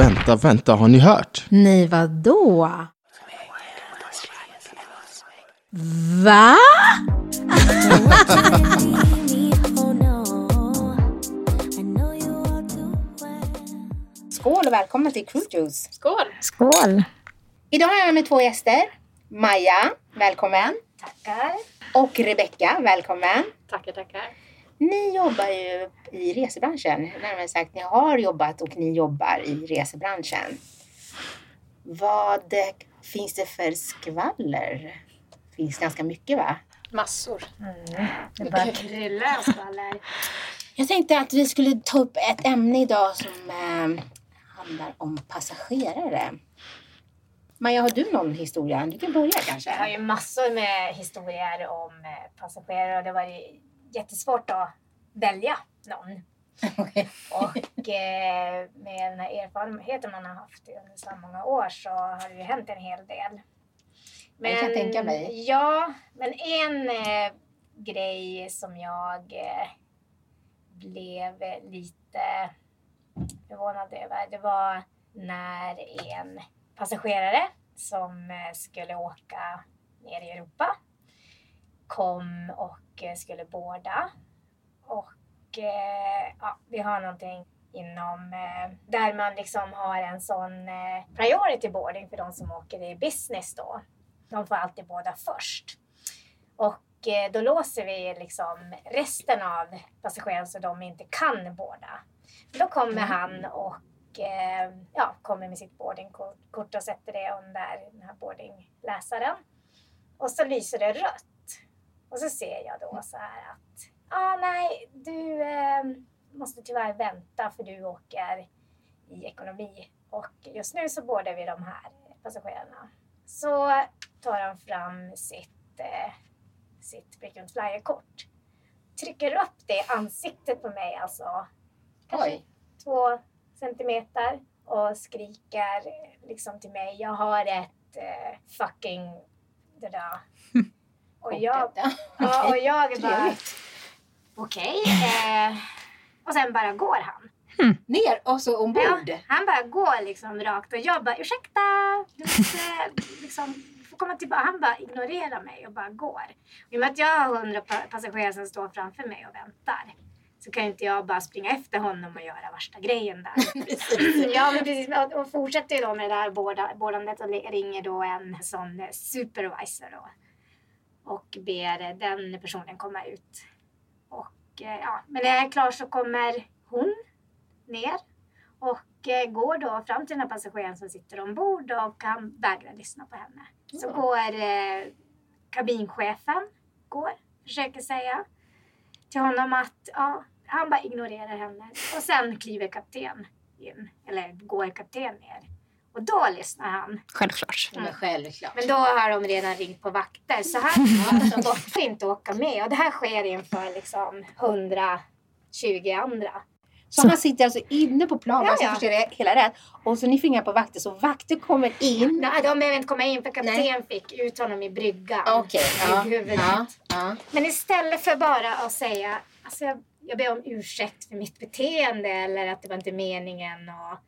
vänta, vänta, har ni hört? Nej, vadå? Va? Skål och välkomna till Crew Juice. Skål! Skål! Idag har jag med två gäster. Maja, välkommen. Tackar. Och Rebecka, välkommen. Tackar, tackar. Ni jobbar ju i resebranschen. Närmare sagt, ni har jobbat och ni jobbar i resebranschen. Vad finns det för skvaller? Det finns ganska mycket va? Massor. Det bara kryllar av skvaller. Jag tänkte att vi skulle ta upp ett ämne idag som eh, handlar om passagerare. Maja, har du någon historia? Du kan börja kanske. Jag har ju massor med historier om eh, passagerare och det var jättesvårt att välja någon. Och eh, med den här erfarenheten man har haft under så många år så har det ju hänt en hel del. Kan jag tänka mig. Ja, men en eh, grej som jag eh, blev lite förvånad över det var när en passagerare som eh, skulle åka ner i Europa kom och skulle båda. Och eh, ja, vi har någonting inom eh, där man liksom har en sån eh, priority boarding för de som åker i business då. De får alltid båda först. Och eh, då låser vi liksom resten av passagerarna så de inte kan båda. Då kommer han och eh, ja, kommer med sitt boardingkort och sätter det under den här boardingläsaren. Och så lyser det rött. Och så ser jag då så här att, ah, nej, du eh, måste tyvärr vänta för du åker i ekonomi. Och just nu så bådar vi de här passagerarna. Så tar han fram sitt, eh, sitt frequent flyer-kort. Trycker upp det i ansiktet på mig, alltså kanske Oj. två centimeter och skriker liksom till mig, jag har ett eh, fucking det där. Och jag, Ja. och jag bara, okej. eh, och sen bara går han. Ner och så ombord. Ja, han bara går liksom rakt och jag bara, ursäkta, du måste liksom få komma tillbaka. Han bara ignorerar mig och bara går. I och med att jag har hundra pa- passagerare som står framför mig och väntar så kan inte jag bara springa efter honom och göra värsta grejen där. ja, men precis. Och, och fortsätter ju då med det där bådandet och ringer då en sån supervisor då och ber den personen komma ut. Och eh, ja, men när jag är klar så kommer hon ner och eh, går då fram till den här passageraren som sitter ombord och han vägrar lyssna på henne. Så Ja. går eh, kabinchefen, går, försöker säga till honom att ja, han bara ignorerar henne. Och sen kliver kapten in, eller går kapten ner. Och då lyssnar han. Självklart. Men självklart. Men då har de redan ringt på vakter så han alltså, får inte åka med. Och det här sker inför liksom 120 andra. Så han sitter alltså inne på planen, Ja, så ja. förstår det hela rätt. Och så ni fingar på vakter, så vakter kommer in. Nej, de behöver inte komma in för kapten Nej. fick ut honom i bryggan. Okej, ja, I huvudet. ja, ja. Men istället för bara att säga alltså jag, jag ber om ursäkt för mitt beteende eller att det var inte meningen. Och,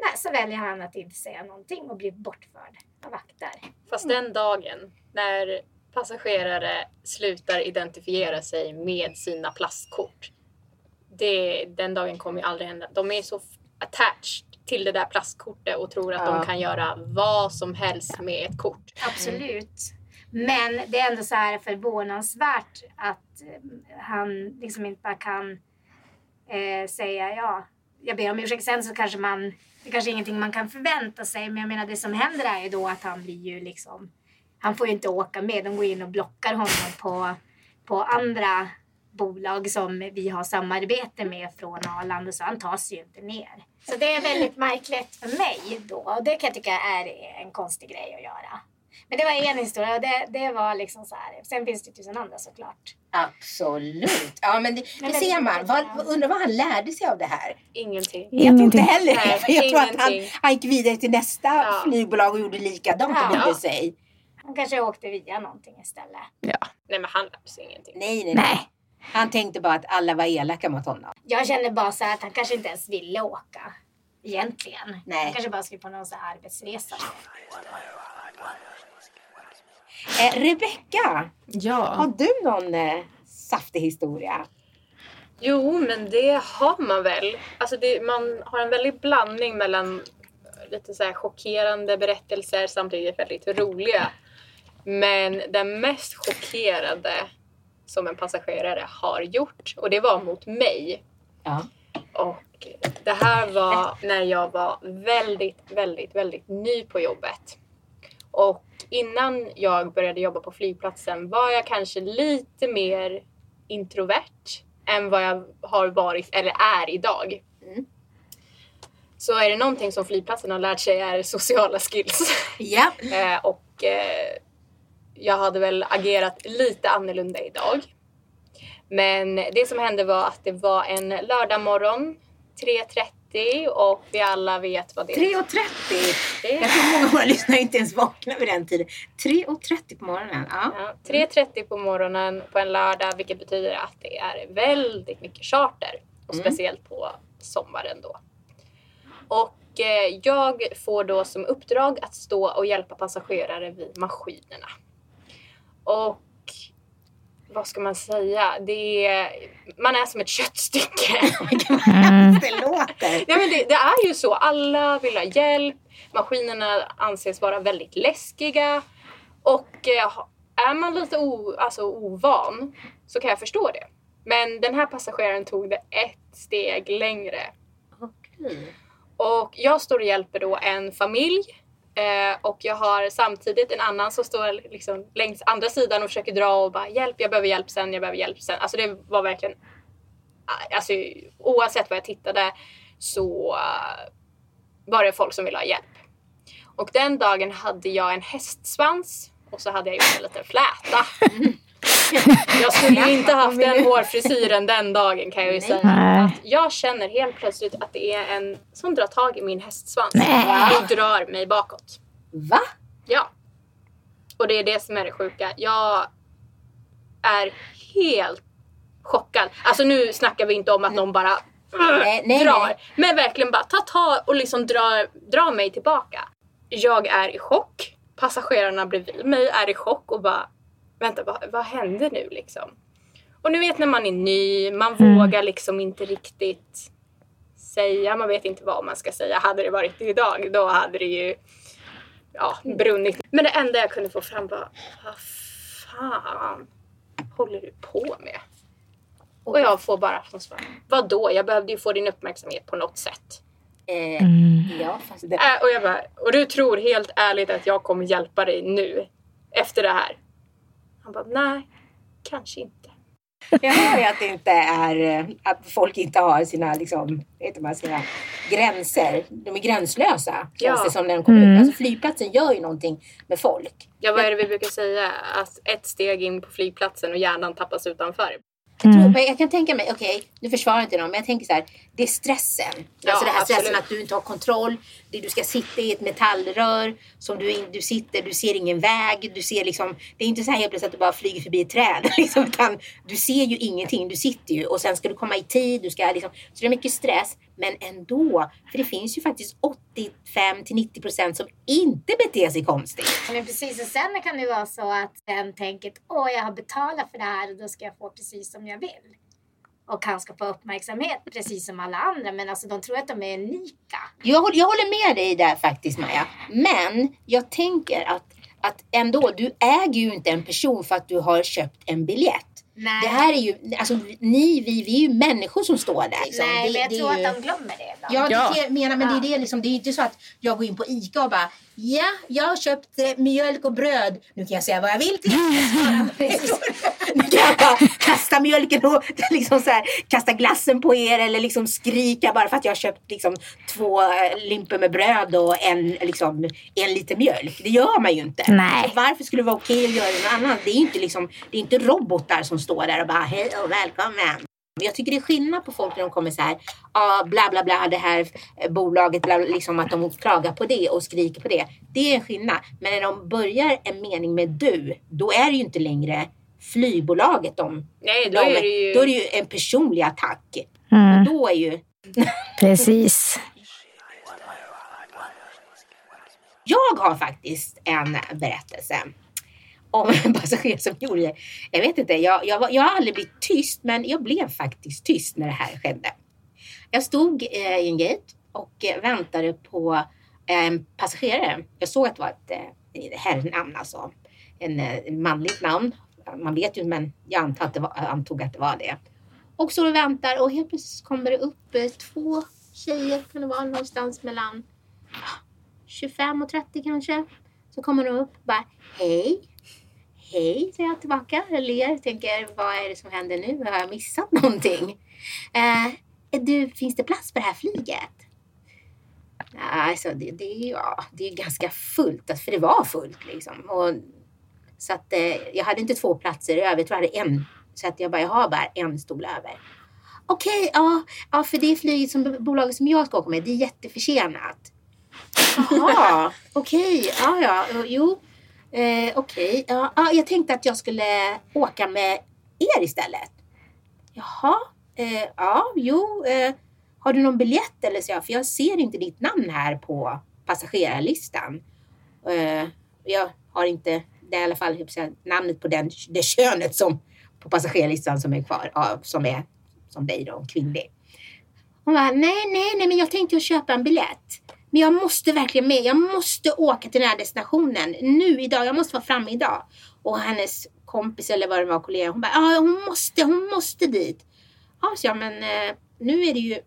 nej, så väljer han att inte säga någonting och blir bortförd av vakter. Fast den dagen när passagerare slutar identifiera sig med sina plastkort. Det, den dagen kommer ju aldrig hända. De är så attached till det där plastkortet och tror att Ja. de kan göra vad som helst med ett kort. Absolut. Men det är ändå så här förvånansvärt att eh, han liksom inte bara kan eh, säga ja, jag ber om ursäkt. Sen så kanske man, det kanske är ingenting man kan förvänta sig. Men jag menar det som händer är ju då att han blir ju liksom, han får ju inte åka med. De går in och blockar honom på, på andra bolag som vi har samarbete med från Arlanda så han tar sig ju inte ner. Så det är väldigt märkligt för mig då och det kan jag tycka är en konstig grej att göra. Men det var en historia och det, det var liksom så här. Sen finns det tusen andra såklart. Absolut. Ja, men det, Men det det- ser man. Vad, undrar vad han lärde sig av det här? Ingenting. Jag tror inte Ingenting. heller Nej, Jag tror att han, ingenting. han gick vidare till nästa Ja. flygbolag och gjorde likadant och Ja. bodde sig. Han kanske åkte via någonting istället. Ja. Nej men han lärde sig ingenting. Nej, nej, Nej. Han tänkte bara att alla var elaka mot honom. Jag känner bara så här att han kanske inte ens ville åka. egentligen. Nej. Jag kanske bara skulle på någon här arbetsresa. Eh, Rebecka, Ja. har du någon eh, saftig historia? Jo, men det har man väl. Alltså det, man har en väldig blandning mellan lite så här chockerande berättelser samtidigt väldigt roliga. Men den mest chockerande som en passagerare har gjort, och det var mot mig. Ja. Och det här var när jag var väldigt, väldigt, väldigt ny på jobbet. Och innan jag började jobba på flygplatsen var jag kanske lite mer introvert än vad jag har varit eller är idag. Mm. Så är det någonting som flygplatsen har lärt sig är sociala skills. Ja. Eh, och eh, jag hade väl agerat lite annorlunda idag. Men det som hände var att det var en lördag morgon 3.30 och vi alla vet vad det 3.30. Det är. Jag tror många av våra lyssnare inte ens vaknar vid den tiden. 3.30 på morgonen. Ja. Ja, 3.30 på morgonen på en lördag vilket betyder att det är väldigt mycket charter. Och Mm. speciellt på sommaren då. Och eh, jag får då som uppdrag att stå och hjälpa passagerare vid maskinerna. Och vad ska man säga? Det är, man är som ett köttstycke. Mm. Det låter. Ja, men det, det är ju så. Alla vill ha hjälp. Maskinerna anses vara väldigt läskiga. Och eh, är man lite o, alltså, ovan så kan jag förstå det. Men den här passageraren tog det ett steg längre. Okej. Och jag står och hjälper då en familj. Eh, och jag har samtidigt en annan som står liksom längs andra sidan och försöker dra och bara hjälp, jag behöver hjälp sen, jag behöver hjälp sen. Alltså det var verkligen, eh, alltså oavsett vad jag tittade så eh, var det folk som ville ha hjälp. Och den dagen hade jag en hästsvans och så hade jag gjort en liten fläta. Jag skulle ju inte haft den hårfrisyren den dagen kan jag ju säga. Nej. Att jag känner helt plötsligt att det är en som drar tag i min hästsvans Nej. och drar mig bakåt. Va? Ja. Och det är det som är det sjuka. Jag är helt chockad. Alltså nu snackar vi inte om att någon bara Nej, nej, drar. nej. Men verkligen bara ta tag och liksom dra, dra mig tillbaka. Jag är i chock. Passagerarna bredvid mig är i chock och bara vänta vad, vad hände nu liksom? Och nu vet när man är ny, man Mm. vågar liksom inte riktigt säga, man vet inte vad man ska säga. Hade det varit idag då hade det ju ja, brunnit. Men det enda jag kunde få fram var vad fan håller du på med? Och jag får bara som svar, vadå? Jag behövde ju få din uppmärksamhet på något sätt. Eh, Mm. ja, fast det, Äh, och jag bara, och du tror helt ärligt att jag kommer hjälpa dig nu? Efter det här? Han bara, nej, kanske inte. jag hör ju att det inte är eh, att folk inte har sina liksom, vet du, man säger, gränser. De är gränslösa känns Ja. det som när de kommer Mm. ut. Alltså flygplatsen gör ju någonting med folk. Ja, vad är det vi brukar säga? Att ett steg in på flygplatsen och hjärnan tappas utanför. Jag, tror, Mm. men jag kan tänka mig, okej, nu försvarar inte någon, men jag tänker så här, det är stressen. Ja, alltså det här stressen absolut. att du inte har kontroll, det, du ska sitta i ett metallrör som du, du sitter, du ser ingen väg, du ser liksom, det är inte så här helt plötsligt att du bara flyger förbi ett träd, liksom, utan du ser ju ingenting, du sitter ju och sen ska du komma i tid, du ska liksom, så det är mycket stress, men ändå, för det finns ju faktiskt 85 till 90 procent som inte beter sig konstigt. Men precis, och sen kan det vara så att den tänker åh jag har betalat för det här och då ska jag få precis som jag vill. Och han ska få uppmärksamhet precis som alla andra men alltså de tror att de är unika. Jag, håller- jag håller med dig där faktiskt Maja. Men jag tänker att, att ändå, du äger ju inte en person för att du har köpt en biljett. Nej, Det här är ju, alltså ni, vi, vi är ju människor som står där. Liksom. Nej det, men jag tror ju... att de glömmer det ibland. Ja, Ja. det jag menar, men det är det liksom. Det är inte så att jag går in på ICA och bara Ja, jag har köpt eh, mjölk och bröd. Nu kan jag säga vad jag vill till Nu kan jag bara kasta mjölken och liksom så här, kasta glassen på er eller liksom skrika bara för att jag har köpt liksom två eh, limper med bröd och en, liksom, en liter mjölk. Det gör man ju inte. Nej. Varför skulle det vara okej att göra det någon annan? Det är ju inte, liksom, det är inte robotar som står där och bara hej och välkommen. Men Jag tycker det är skillnad på folk när de kommer så här, ja bla bla bla det här eh, bolaget, bla, bla, liksom att de klagar på det och skriker på det. Det är en skillnad. Men när de börjar en mening med du, då är det ju inte längre flygbolaget de, Nej, då de är det ju... då är det ju en personlig attack. Mm. Och då är ju, Precis. Jag har faktiskt en berättelse om en passagerare som gjorde det. Jag vet inte, jag, jag, jag har aldrig blivit tyst, men jag blev faktiskt tyst när det här skedde. Jag stod eh, i en gate och eh, väntade på eh, en passagerare. Jag såg att det var ett eh, herrnamn, alltså. En, eh, ett manligt namn. Man vet ju, men jag antog att det var, antog att det var det. Och så väntar och helt plötsligt kommer det upp eh, två tjejer, kan det vara någonstans mellan 25 och 30 kanske. Så kommer de upp och bara hej. Hej, säger jag tillbaka. Jag ler, tänker vad är det som händer nu? Har jag missat någonting? Eh, du, finns det plats på det här flyget? Alltså, det, det, är ju- ja, det är ganska fullt, alltså, för det var fullt liksom. Och, så att eh, jag hade inte två platser över, jag tror jag hade en. Så att jag bara, jag har bara en stol över. Okej, ja, ja, för det flyget som bolaget som jag ska åka med, det är jätteförsenat. Jaha, okej, ja, ja, jo, eh, okej, ja, ja, jag tänkte att jag skulle åka med er istället. Jaha, eh, ja, jo, eh, har du någon biljett eller så? För jag ser inte ditt namn här på passagerarlistan. Eh, jag har inte, det är i alla fall namnet på den, det könet som på passagerarlistan som är kvar, ja, som är som dig då, kvinnlig. Hon bara, nej, nej, nej, men jag tänkte köpa en biljett. Men jag måste verkligen med. Jag måste åka till den här destinationen nu idag. Jag måste vara framme idag. Och hennes kompis eller vad det var, kollega, hon bara, ja, hon måste, hon måste dit. Ja, så jag, men eh, nu är det ju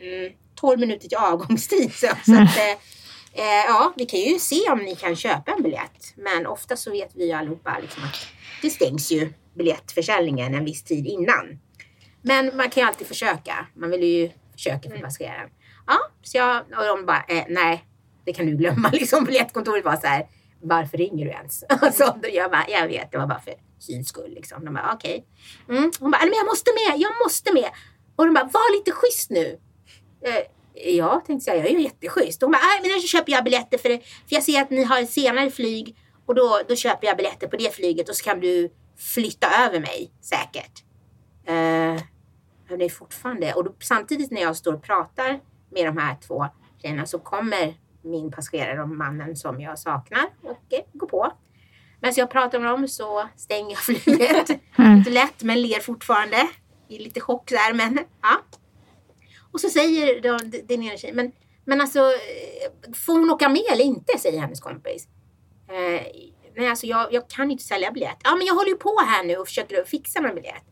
mm, 12 minuter till avgångstid. Så, så att, eh, eh, ja, vi kan ju se om ni kan köpa en biljett. Men ofta så vet vi ju allihopa liksom att det stängs ju biljettförsäljningen en viss tid innan. Men man kan ju alltid försöka. Man vill ju försöka för passageraren. Ja, så jag, och de bara, eh, nej, det kan du glömma. Liksom biljettkontoret var så här, varför ringer du ens? Alltså, jag bara, jag vet, det var bara för syns skull. Liksom. De bara, okej. Mm. Hon bara, men jag måste med, jag måste med. Och de bara, var lite schysst nu. Eh, ja, tänkte säga, jag är ju jätteschysst. Hon bara, men nu köper jag biljetter för, det, för jag ser att ni har ett senare flyg och då, då köper jag biljetter på det flyget och så kan du flytta över mig säkert. Eh, men det är fortfarande, och då, samtidigt när jag står och pratar med de här två tjejerna så kommer min passagerare och mannen som jag saknar och eh, går på. Men så jag pratar med dem så stänger jag flyget. Lite lätt men ler fortfarande. I lite chock där men ja. Och så säger de, den ena tjejen, men, men alltså eh, får hon åka med eller inte? Säger hennes kompis. Eh, nej alltså jag, jag kan inte sälja biljett. Ja men jag håller ju på här nu och försöker fixa någon biljett.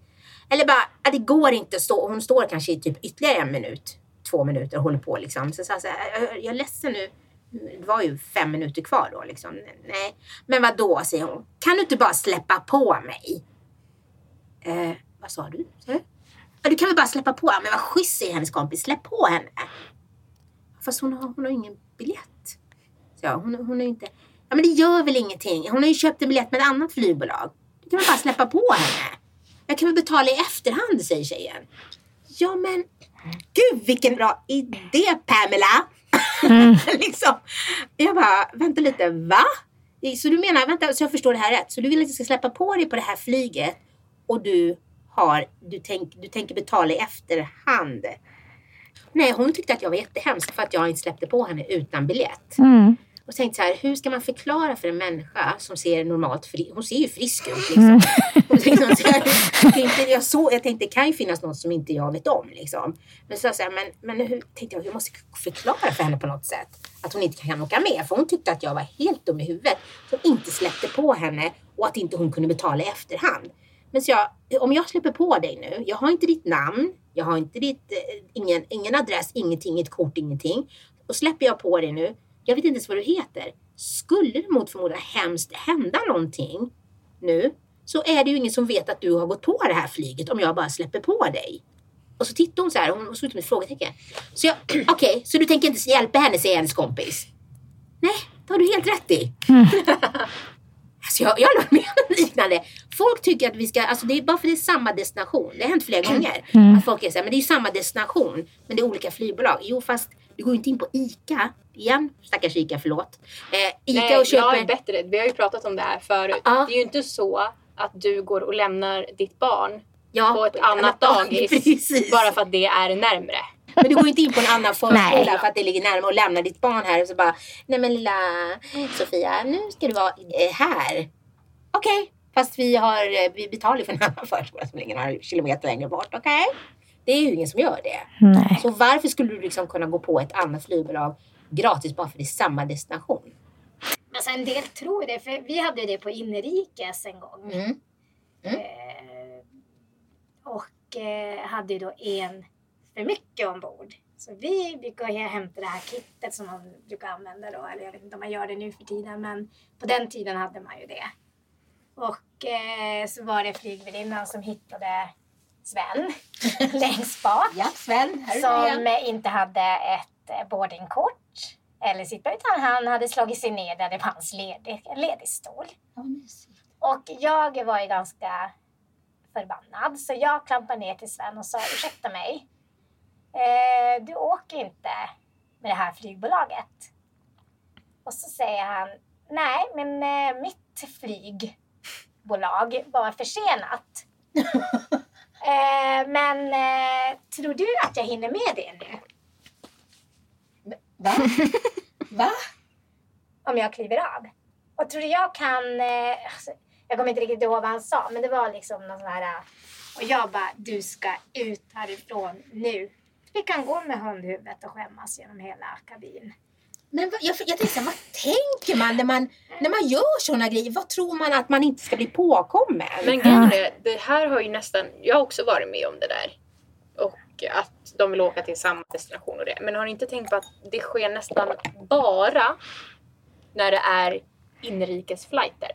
Eller bara, ja, det går inte att stå. Hon står kanske i typ ytterligare en minut, två minuter och håller på liksom. Så, så, så här, jag är ledsen nu. Det var ju fem minuter kvar då liksom. Nej, men vad då säger hon. Kan du inte bara släppa på mig? Eh, vad sa du? Sa du? Ja, du kan väl bara släppa på. Men vad schysst säger hennes kompis. Släpp på henne. Fast hon har, hon har ingen biljett. Så hon, hon är inte. Ja men det gör väl ingenting. Hon har ju köpt en biljett med ett annat flygbolag. Du kan väl bara släppa på henne. Jag kan väl betala i efterhand säger tjejen. Ja men gud vilken bra idé Pamela. liksom. Jag bara, vänta lite, va? Så du menar, vänta så jag förstår det här rätt. Så du vill att jag ska släppa på dig på det här flyget och du har, du, tänk, du tänker betala i efterhand. Nej, hon tyckte att jag var jättehemsk för att jag inte släppte på henne utan biljett. Mm. Och tänkte så här, hur ska man förklara för en människa som ser normalt fri, hon ser ju frisk ut liksom. Och liksom så här, jag, tänkte, jag, så, jag tänkte det kan ju finnas något som inte jag vet om liksom. Men så, så här, men, men hur, tänkte jag, jag måste förklara för henne på något sätt att hon inte kan åka med. För hon tyckte att jag var helt dum i huvudet som inte släppte på henne och att inte hon kunde betala i efterhand. Men så jag, om jag släpper på dig nu, jag har inte ditt namn, jag har inte ditt, eh, ingen, ingen adress, ingenting, inget kort, ingenting. Och släpper jag på dig nu, jag vet inte ens vad du heter. Skulle det mot förmodan hemskt hända någonting nu så är det ju ingen som vet att du har gått på det här flyget om jag bara släpper på dig. Och så tittar hon så här, hon såg ut som ett frågetecken. Så jag, okej, så du tänker inte hjälpa henne, säger hennes kompis. Nej, det har du helt rätt i. Alltså jag, jag varit med om liknande. Folk tycker att vi ska, alltså det är bara för det är samma destination. Det har hänt flera gånger. Att folk är så här, men det är ju samma destination. Men det är olika flygbolag. Jo fast du går ju inte in på ICA. Igen, stackars ICA, förlåt. Eh, ICA Nej, och köper... jag är bättre. Vi har ju pratat om det här förut. Ja. Det är ju inte så att du går och lämnar ditt barn ja, på ett annat dagis Precis. bara för att det är närmre. Men du går inte in på en annan förskola Nej. för att det ligger närmare och lämnar ditt barn här och så bara, nej men lilla Sofia, nu ska du vara eh, här. Okej, fast vi, har, eh, vi betalar för en annan förskola som ligger några kilometer längre bort. Okej? Det är ju ingen som gör det. Nej. Så varför skulle du liksom kunna gå på ett annat flygbolag gratis bara för det är samma destination? Alltså en del tror det, för vi hade det på inrikes en gång. Mm. Eh, och eh, hade ju då en för mycket ombord. Så vi brukar hämta det här kittet som man brukar använda då. Eller jag vet inte om man gör det nu för tiden, men på den tiden hade man ju det. Och eh, så var det flygvärdinnan som hittade Sven längst bak. Ja, Sven, Som inte hade ett eh, boardingkort eller sitta utan han hade slagit sig ner där det fanns ledig, ledig stol. Och jag var ju ganska förbannad så jag klampade ner till Sven och sa ursäkta mig. Eh, du åker inte med det här flygbolaget. Och så säger han nej men eh, mitt flygbolag var försenat. eh, men eh, tror du att jag hinner med det nu? Va? Va? om jag kliver av. Och tror du jag kan... Eh, alltså, jag kommer inte riktigt ihåg vad han sa, men det var liksom någon sån här... eh, Och jag bara, du ska ut härifrån nu. Vi kan gå med hundhuvudet och skämmas genom hela kabin. Men vad- jag, jag så här, vad tänker man när man, när man gör sådana grejer? Vad tror man att man inte ska bli påkommen? Men grejen är, det, här har ju nästan, jag har också varit med om det där. Och att de vill åka till samma destination och det. Men har ni inte tänkt på att det sker nästan bara när det är inrikesflighter?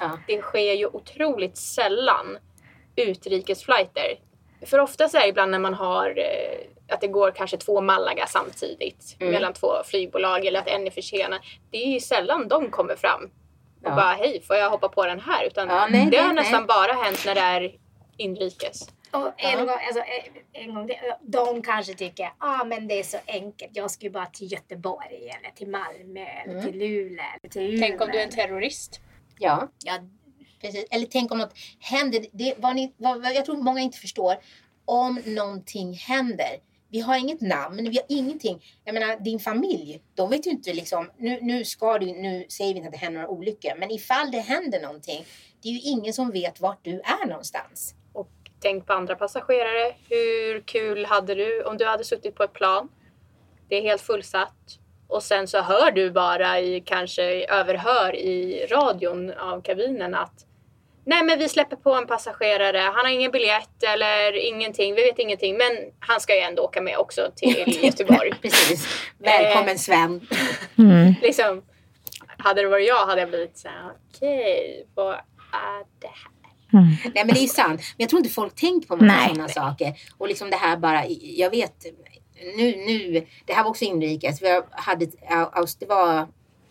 Ja. Det sker ju otroligt sällan utrikesflighter. För oftast är det ibland när man har eh, att det går kanske två Malaga samtidigt Mm. mellan två flygbolag eller att en är försenad. Det är ju sällan de kommer fram och Ja. bara hej, får jag hoppa på den här? Utan Ja, nej, det har nej, nästan nej. bara hänt när det är inrikes. Och en, Ja. gång, alltså, eh, en gång, de kanske tycker ah, men det är så enkelt. Jag ska ju bara till Göteborg eller till Malmö eller Mm. till Luleå eller till. Tänk om du är en terrorist. Ja, ja precis. Eller tänk om något händer. Det, vad ni, vad, vad jag tror många inte förstår. Om någonting händer. Vi har inget namn, vi har ingenting. Jag menar din familj, de vet ju inte liksom. Nu, nu ska du, nu säger vi inte att det händer några olyckor. Men ifall det händer någonting. Det är ju ingen som vet vart du är någonstans. Och tänk på andra passagerare. Hur kul hade du om du hade suttit på ett plan? Det är helt fullsatt. Och sen så hör du bara i kanske överhör i radion av kabinen att Nej men vi släpper på en passagerare, han har ingen biljett eller ingenting, vi vet ingenting men han ska ju ändå åka med också till Göteborg. Precis. Välkommen Sven. Mm. liksom, hade det varit jag hade jag blivit såhär, okej, vad är det här? Mm. Nej men det är sant. Men jag tror inte folk tänker på sådana saker. Och liksom det här bara, jag vet nu, nu, det här var också inrikes. Vi hade, det var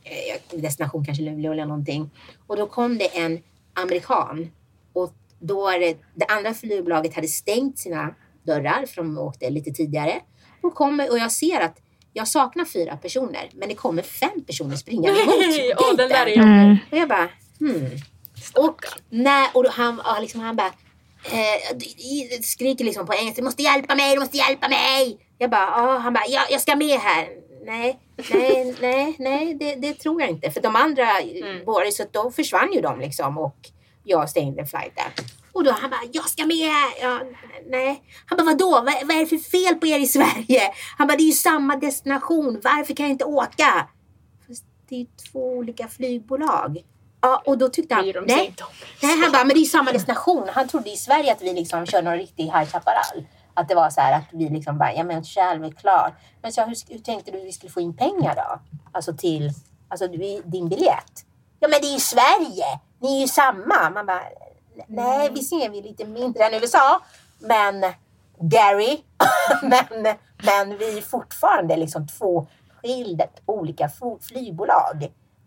eh, destination kanske Luleå eller någonting. Och då kom det en amerikan. Och då var det, det andra flygbolaget hade stängt sina dörrar för de åkte lite tidigare. Och, kommer, och jag ser att jag saknar fyra personer men det kommer fem personer springande Nej, åh, den där är. Mm. Och jag bara, hmm. Och, när, och han, liksom, han bara eh, skriker liksom på engelska, du måste hjälpa mig, du måste hjälpa mig. Jag bara, ja, han bara, ja, jag ska med här. Nej, nej, nej, nej, det, det tror jag inte. För de andra Mm. båda, så då försvann ju de liksom och jag stängde flighten. Och då han bara, jag ska med. Ja, nej. Han bara, vadå? Vad, vad är det för fel på er i Sverige? Han bara, det är ju samma destination. Varför kan jag inte åka? Fast det är ju två olika flygbolag. Ja, och då tyckte han, nej, nej, han bara, men det är ju samma destination. Han trodde i Sverige att vi liksom kör någon riktig High Chaparral. Att det var så här att vi liksom bara, ja men självklart. Men så, hur, hur tänkte du vi skulle få in pengar då? Alltså till, alltså vi, din biljett. Ja men det är ju Sverige. Ni är ju samma. Man bara, nej vi ser vi är lite mindre än USA. Men Gary, men, men vi är fortfarande liksom två skilda olika flygbolag.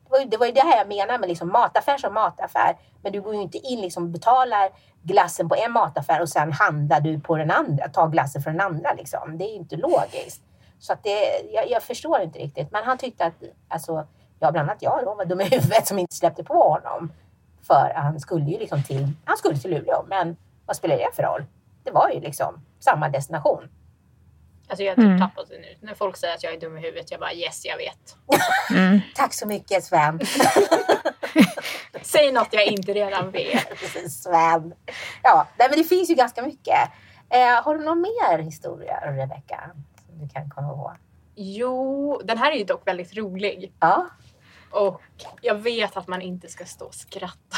Det var, ju, det var ju det här jag menar med liksom mataffär som mataffär. Men du går ju inte in liksom och betalar glassen på en mataffär och sen handlar du på den andra, tar glassen från den andra liksom. Det är ju inte logiskt. Så att det, jag, jag förstår inte riktigt. Men han tyckte att, alltså, ja bland annat jag då var dum i huvudet som inte släppte på honom. För han skulle ju liksom till, han skulle till Luleå. Men vad spelar det för roll? Det var ju liksom samma destination. Alltså jag har typ Mm. tappat det nu. När folk säger att jag är dum i huvudet, jag bara yes, jag vet. Mm. Tack så mycket Sven. Säg något jag inte redan vet. Precis, Sven. Ja, nej, men det finns ju ganska mycket. Eh, har du någon mer historia Rebecka? Som du kan komma ihåg? Jo, den här är ju dock väldigt rolig. Ja, Och jag vet att man inte ska stå och skratta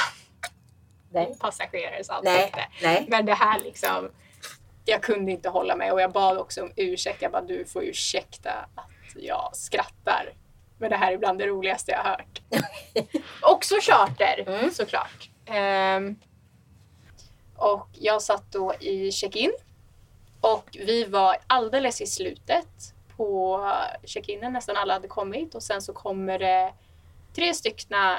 nej. passagerares Nej, ansikte. nej. Men det här liksom, jag kunde inte hålla mig och jag bad också om ursäkt. Jag bara, du får ursäkta att jag skrattar. Men det här är bland det roligaste jag har hört. också charter, Mm. såklart. Ehm, och jag satt då i check-in. Och vi var alldeles i slutet på check-inen. Nästan alla hade kommit. Och sen så kommer det tre styckna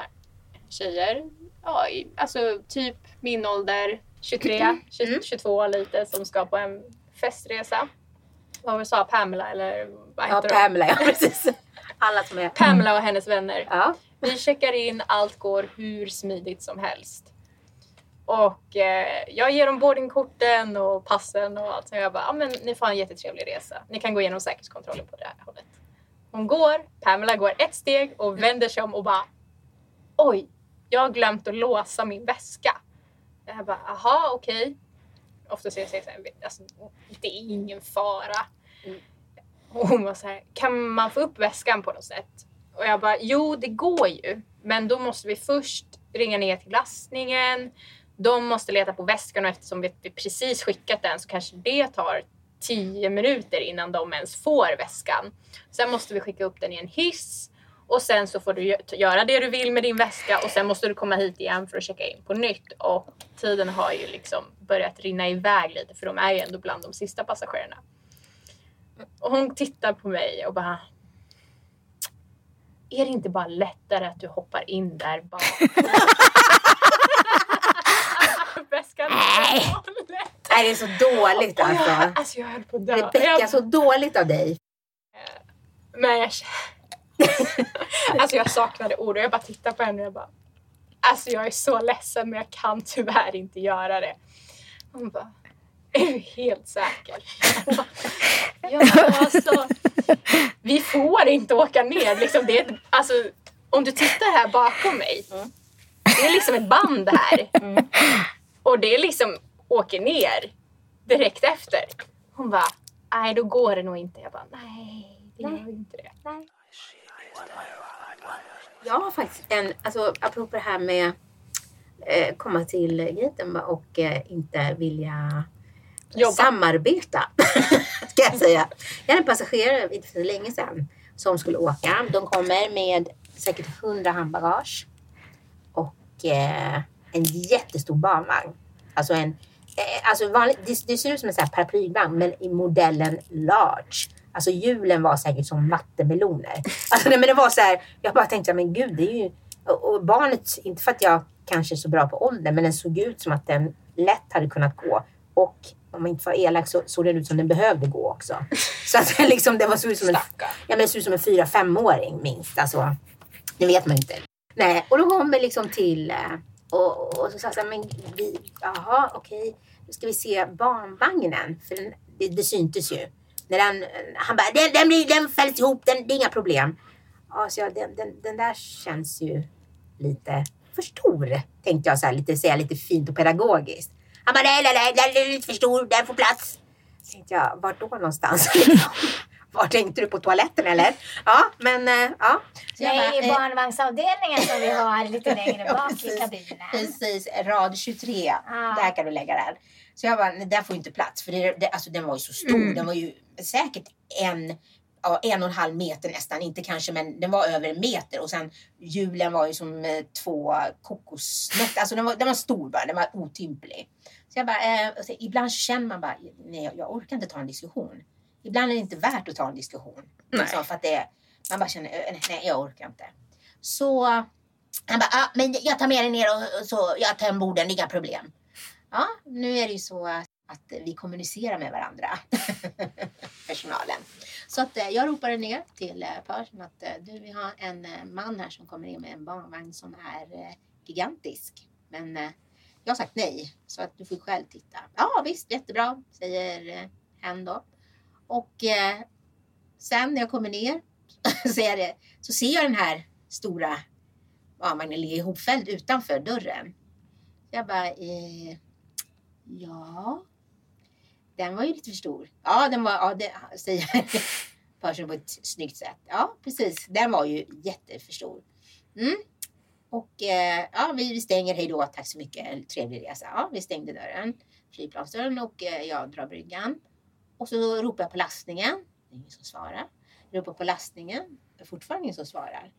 tjejer. Ja, i, alltså typ min ålder. 23, 20, Mm. 22 lite. Som ska på en festresa. Vad var det sa? Pamela eller vad Ja, heter de? Pamela, ja precis. Alla som är... Pamela och hennes vänner. Ja. Vi checkar in, allt går hur smidigt som helst. Och eh, jag ger dem boardingkorten och passen och allt. Så jag bara, ja men ni får en jättetrevlig resa. Ni kan gå igenom säkerhetskontrollen på det här hållet. Hon går, Pamela går ett steg och vänder sig om och bara, oj, jag har glömt att låsa min väska. Jag bara, aha okej. Ofta säger jag så här, alltså, det är ingen fara. Och hon var så här, kan man få upp väskan på något sätt? Och jag bara, jo det går ju. Men då måste vi först ringa ner till lastningen. De måste leta på väskan och eftersom vi vi precis skickat den så kanske det tar tio minuter innan de ens får väskan. Sen måste vi skicka upp den i en hiss och sen så får du göra det du vill med din väska och sen måste du komma hit igen för att checka in på nytt. Och tiden har ju liksom börjat rinna iväg lite för de är ju ändå bland de sista passagerarna. Och hon tittar på mig och bara är det inte bara lättare att du hoppar in där bak? Nej. Nej, det är så dåligt Och jag, alltså. alltså jag höll på att dö. Rebecka, Jag- så dåligt av dig. Men jag Alltså jag saknade ord och jag bara tittade på henne och jag bara Alltså jag är så ledsen men jag kan tyvärr inte göra det. Hon bara Är du helt säker? Ja alltså Vi får inte åka ner liksom. Det är, alltså, om du tittar här bakom mig Det är liksom ett band här. Och det är liksom åker ner direkt efter. Hon bara Nej då går det nog inte. Jag bara nej det gör ju inte det. Jag har faktiskt en, alltså apropå det här med eh, komma till gaten och eh, inte vilja Jobba. samarbeta. ska jag säga. Jag hade en passagerare inte för länge sedan som skulle åka. De kommer med säkert 100 handbagage och eh, en jättestor barnvagn. Alltså en eh, Alltså vanlig, det, det ser ut som en paraplygvagn men i modellen large. Alltså hjulen var säkert som vattenmeloner. Alltså, men det var så här, jag bara tänkte, men gud, det är ju... Och, och barnet, inte för att jag kanske är så bra på ålder, men den såg ut som att den lätt hade kunnat gå. Och om man inte var elak så såg den ut som den behövde gå också. Så att det liksom, det var så ut som en, ja, men såg ut som en fyra, femåring minst. Alltså, det vet man inte. Nej, och då kom vi liksom till eh, och, och så sa jag men vi, jaha okej, nu ska vi se barnvagnen. För den, det, det syntes ju. När den, han bara, den, den, blir, den fälls ihop, den, det är inga problem. Ja, så jag, den, den, den där känns ju lite för stor, tänkte jag så här, lite, säga lite fint och pedagogiskt. Han bara, nej, nej, nej, den är lite för stor, den får plats. Tänkte jag, vart då någonstans? Var tänkte du på toaletten eller? Ja, men eh, ja. Så Nej, bara, i eh, barnvagnsavdelningen som vi har lite längre Ja, bak i precis. kabinen. Precis, rad 23. Ah. Där kan du lägga den. Så jag bara, nej, där får inte plats. För det, det, alltså, den var ju så stor. Mm. Den var ju säkert en, ja, en och en halv meter nästan. Inte kanske, men den var över en meter. Och sen hjulen var ju som eh, två kokosnötter. Alltså den var, den var stor bara. Den var otymplig. Så jag bara, eh, så, ibland känner man bara, nej jag, orkar inte ta en diskussion. Ibland är det inte värt att ta en diskussion. Liksom, för att det, man bara känner, eh, nej jag orkar inte. Så han bara, ah, men jag tar med dig ner och, och så jag tar ombord den, inga problem. Ja, nu är det ju så att vi kommunicerar med varandra, personalen. Så att eh, jag ropade ner till eh, Persson att eh, du, vi har en eh, man här som kommer in med en barnvagn som är eh, gigantisk. Men eh, jag har sagt nej, så att du får själv titta. Ja visst, jättebra, säger eh, hen då. Och eh, sen när jag kommer ner så ser, jag det, så ser jag den här stora barnvagnen ligga ihopfälld utanför dörren. Jag bara, eh, ja, den var ju lite för stor. Ja, den var, ja, det säger Persson på ett snyggt sätt. Ja, precis. Den var ju jätteför stor. Mm. Och eh, ja, vi, vi stänger. Hej då, tack så mycket. Trevlig resa. Ja, vi stängde dörren, flygplansdörren och eh, jag drar bryggan. Och så ropar jag på lastningen. Det är ingen som svarar. Jag ropar på lastningen. Det är fortfarande ingen som svarar.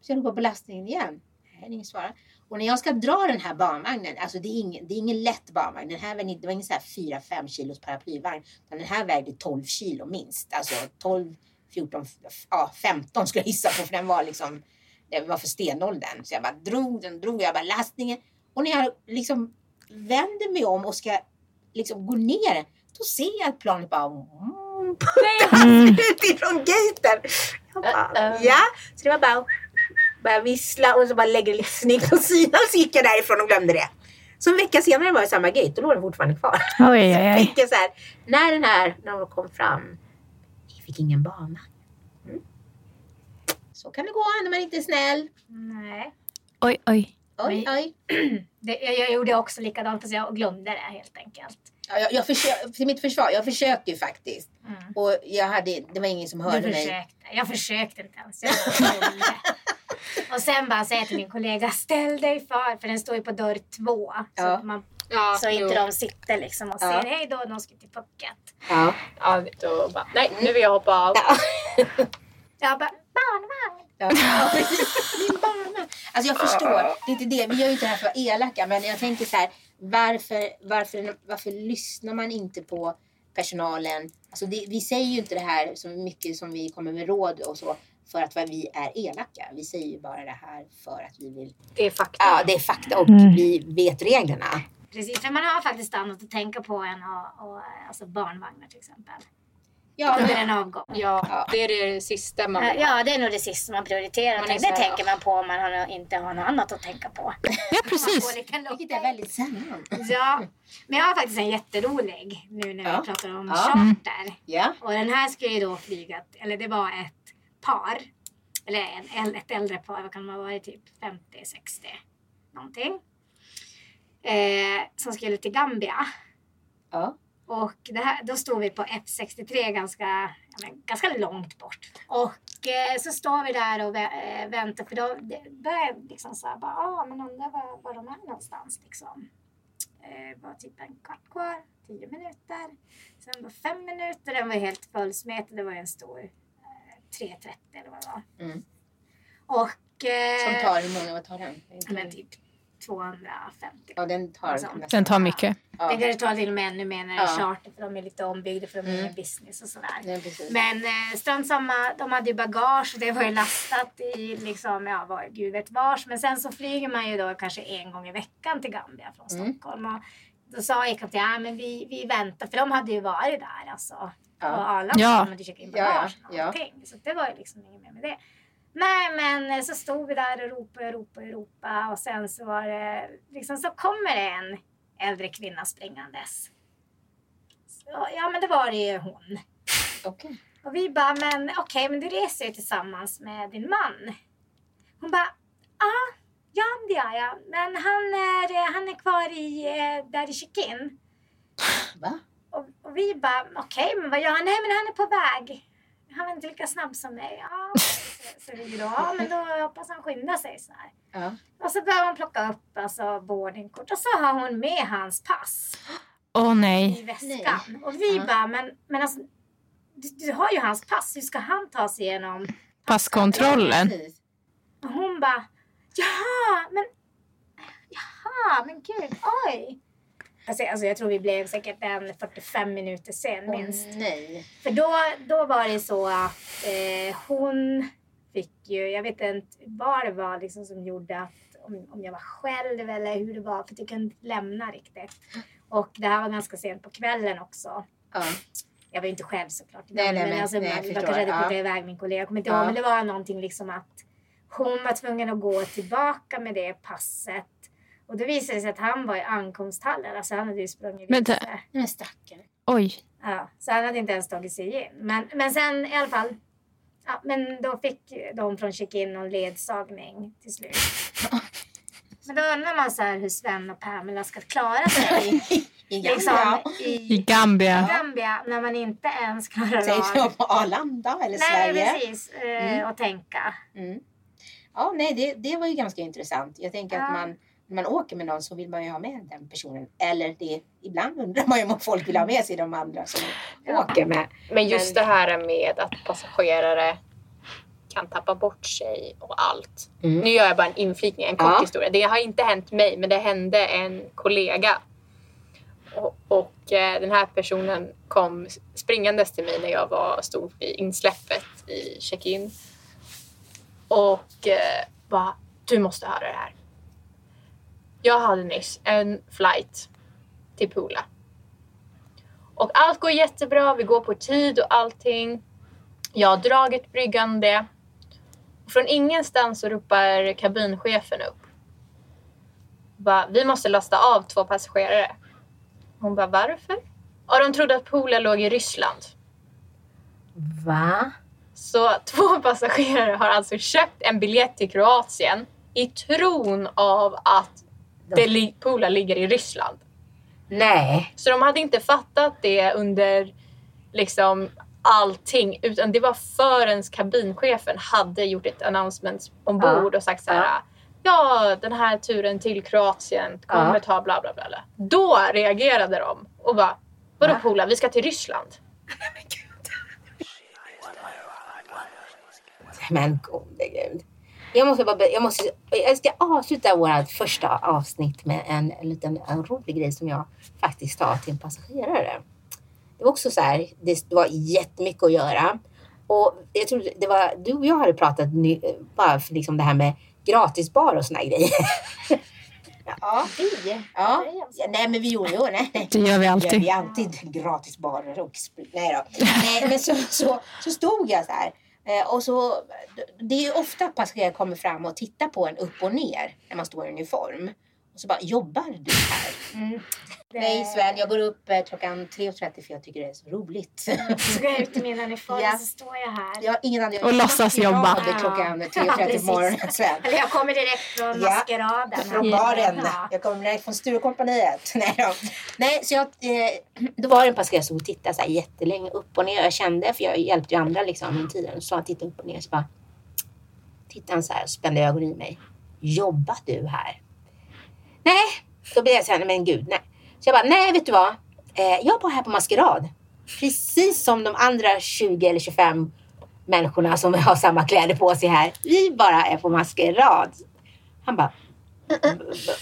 Så jag ropar på lastningen igen. Är ingen som svarar. Och när jag ska dra den här barnvagnen, alltså det är ingen, det är ingen lätt barnvagn. Den här, det var ingen så här 4-5 kilos paraplyvagn. Utan den här vägde 12 kilo minst. Alltså 12, 14, ja 15 skulle jag gissa på för den var liksom, det var för stenåldern. Så jag bara drog den, drog jag bara lastningen. Och när jag liksom vänder mig om och ska liksom gå ner, då ser jag att planet bara mm, utifrån gaten. Jag bara, Uh-oh. ja, så det var bara började vissla och så bara lägger det lite snyggt åt sidan så gick jag därifrån och glömde det. Så en vecka senare var jag i samma gate och då var den fortfarande kvar. Oj, oj, oj. tänker så här, när den här, när de kom fram, vi fick ingen bana. Mm. Så kan det gå när man inte är snäll. Nej. Oj, oj. Oj, oj. Det, jag, jag gjorde också likadant fast jag glömde det helt enkelt. Ja, jag, jag försö- till mitt försvar, jag försökte ju faktiskt. Mm. Och jag hade, det var ingen som Du hörde mig. försökte. Jag försökte inte ens. Jag. Och sen bara säga till min kollega, ställ dig för, för den står ju på dörr två. Så, Ja. att man, Ja, så inte de sitter liksom och Ja. säger hej då de ska till pucket. Ja. Ja, då bara, nej, nu vill jag hoppa av. Jag bara, barnvagn! Ja. Min bana. Alltså jag förstår, det är inte det. Vi gör ju inte det här för att vara elaka. Men jag tänker så här, varför, varför, varför lyssnar man inte på personalen? Alltså det, vi säger ju inte det här så mycket som vi kommer med råd och så för att vi är elaka. Vi säger ju bara det här för att vi vill. Det är fakta. Ja, det är fakta och Mm. vi vet reglerna. Precis, för man har faktiskt annat att tänka på än och, och, alltså barnvagnar till exempel. Ja, Under en avgång. Ja, Ja. det är det sista man vill. Ja, det är nog det sista man prioriterar. Man det här, tänker man på om man har, inte har något annat att tänka på. Ja, precis. vilket är väldigt sällan. Ja, men jag har faktiskt en jätterolig nu när Ja. vi pratar om Ja. charter. Ja. Och den här ska ju då flyga, eller det var ett par, eller en, ett äldre par, vad kan man vara, typ 50-60 någonting. Eh, som skulle till Gambia. Ja. Och här, då stod vi på F63 ganska, men, ganska långt bort. Och eh, så står vi där och vä- eh, väntar för då börjar liksom så här, bara, ah, men undrar var, var de är någonstans liksom. Eh, var typ en kvart kvar, tio minuter. Sen var fem minuter, den var helt fullsmetad. Det var en stor 330 eller vad det var. Mm. Och eh, Som tar, hur många vad tar den? men typ 250. Ja, den tar. Den tar mycket. Ja. Det kan det ta till och med ännu mer när det är Ja. charter för de är lite ombyggda för de är Mm. business och sådär. Ja. Men eh, strunt samma, de hade ju bagage och det var ju lastat i liksom, ja vad gud vet vars. Men sen så flyger man ju då kanske en gång i veckan till Gambia från Mm. Stockholm. Och då sa jag kapten, ja men vi, vi väntar, för de hade ju varit där alltså. På Ja. Arlanda, Ja. de hade checkat in Ja, ja, ja. allting. Så det var ju liksom inget mer med det. Nej men eh, så stod vi där och ropade och ropade och ropade och sen så var det liksom så kommer det en äldre kvinna springandes. Så, ja men det var det ju hon. Okej. Och vi bara, men okej, men du reser ju tillsammans med din man. Hon bara, ja, ja det gör jag. Men han är, han är kvar i, eh, där i check-in. Va? Och, vi bara, okej, men vad gör han? Nej, men han är på väg. Han är inte lika snabb som mig. Ja, så, så vi då, ja, men då hoppas han skyndar sig så här. Ja. Och så börjar hon plocka upp alltså, boardingkort och så har hon med hans pass Åh i nej. väskan. Och vi Ja. bara, men, men alltså, du, du har ju hans pass, hur ska han ta sig igenom? Passkontrollen. Och hon bara, jaha, men, jaha, men gud, oj. Alltså, alltså jag tror vi blev säkert en 45 minuter sen minst. nej. För då, då var det så att eh, hon fick ju, jag vet inte vad det var liksom som gjorde att om, om jag var själv eller hur det var för att jag kunde inte lämna riktigt. Och det här var ganska sent på kvällen också. Ja. Jag var ju inte själv såklart. Nej, nej, men men- alltså, nej, jag förstår. kanske hade Ja. skickat iväg min kollega. Jag kommer inte Ja. ihåg. Men det var någonting liksom att hon var tvungen att gå tillbaka med det passet. Och då visade det sig att han var i ankomsthallen. Alltså han hade ju sprungit vilse. Men stackare. Oj. Ja, så han hade inte ens tagit sig in. Men, men sen i alla fall. Ja, men då fick de från check-in någon ledsagning till slut. Men då undrar man så här hur Sven och Pamela ska klara sig I liksom, Gambia. I i Gambia. Gambia när man inte ens klarar Säger av de på Arlanda eller Nej, Sverige? precis. Eh, Och tänka. Mm. Ja, nej, det, det var ju ganska intressant. Jag tänker Ja. att man, man åker med någon så vill man ju ha med den personen. Eller det, ibland undrar man ju om folk vill ha med sig de andra som åker med. Men just det här med att passagerare kan tappa bort sig och allt. Mm. Nu gör jag bara en inflikning, en kort Ja. historia. Det har inte hänt mig, men det hände en kollega. Och, och eh, den här personen kom springandes till mig när jag var, stod vid insläppet i check-in. Och eh, bara, du måste höra det här. Jag hade nyss en flight till Pula. Och allt går jättebra, vi går på tid och allting. Jag har dragit bryggan det. Från ingenstans så ropar kabinchefen upp. Bara, vi måste lasta av två passagerare. Hon bara, varför? Och de trodde att Poola låg i Ryssland. Va? Så två passagerare har alltså köpt en biljett till Kroatien i tron av att li- Poola ligger i Ryssland. Nej. Så de hade inte fattat det under liksom allting utan det var förrän kabinchefen hade gjort ett announcement ombord och sagt så här. Ja. Ja, den här turen till Kroatien kommer Ja. ta bla bla bla. bla." Då reagerade de och bara Vadå Va? Pola, vi ska till Ryssland. Men gode gud. Jag måste bara, jag, måste, jag ska avsluta vårt första avsnitt med en, en liten en rolig grej som jag faktiskt sa till en passagerare. Det var också så här, det var jättemycket att göra. Och jag tror det var, du och jag hade pratat ny, bara för liksom det här med gratisbar och såna här grejer. ja, vi. Ja. ja. Nej men vi gjorde ju, nej, nej. Det gör vi gör alltid. vi alltid gratisbarer och. Nej då. Nej, men så, så, så stod jag så här. Eh, Och så, det är ju ofta att passagerare kommer fram och tittar på en upp och ner när man står i uniform. Och så bara, jobbar du här? Mm. Nej Sven, jag går upp eh, klockan 3.30 för jag tycker det är så roligt. Så går jag ut i min uniform Ja. så står jag här. Jag har ingen anledning Och låtsas jobba. klockan Ja, 3.30 på morgonen Sven. Eller jag kommer direkt från Ja. maskeraden. Från baren. Ja. Jag kommer direkt från Sturecompagniet. Nej, då. Nej, så jag, eh, då var det en passagerare som tittade så här jättelänge upp och ner. Jag kände, för jag hjälpte ju andra liksom under tiden. Så han tittade upp och ner. Så bara tittade han så här och spände ögonen i mig. Jobbar du här? Nej, då blev jag så här, men gud, nej. Så jag bara, nej, vet du vad? Eh, jag är bara här på maskerad. Precis som de andra 20 eller 25 människorna som har samma kläder på sig här. Vi bara är på maskerad. Han bara,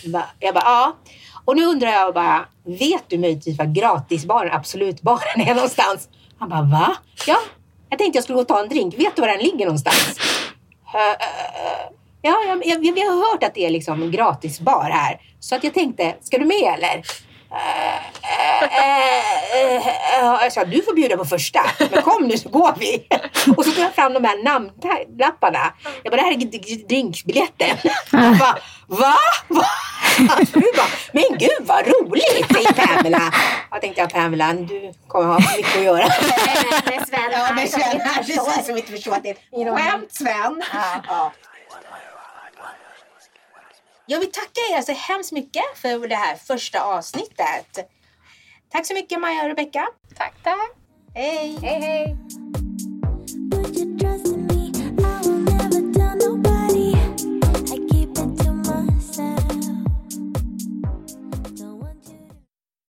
Va? Jag bara, ja. Och nu undrar jag bara, vet du möjligtvis var gratisbaren, absolutbaren är någonstans? Han bara, va? Ja, jag tänkte jag skulle gå och ta en drink. Vet du var den ligger någonstans? Ja, jag, jag, vi har hört att det är liksom en gratisbar här. Så att jag tänkte, ska du med eller? Jag sa, du får bjuda på första. Men kom nu så går vi. Och så tog jag fram de här namnlapparna. Jag bara, det här är drinksbiljetten. Han bara, va? va? Bara, men gud vad roligt, säger Pamela. Jag tänkte, ja, Pamela, du kommer ha mycket att göra. Med Sven Ja, här Sven här förstår. som inte förstår att det är ett skämt, Sven. Ja. Jag vill tacka er så hemskt mycket för det här första avsnittet. Tack så mycket Maja och Rebecka. Tack, tack. Hej! Hej hej!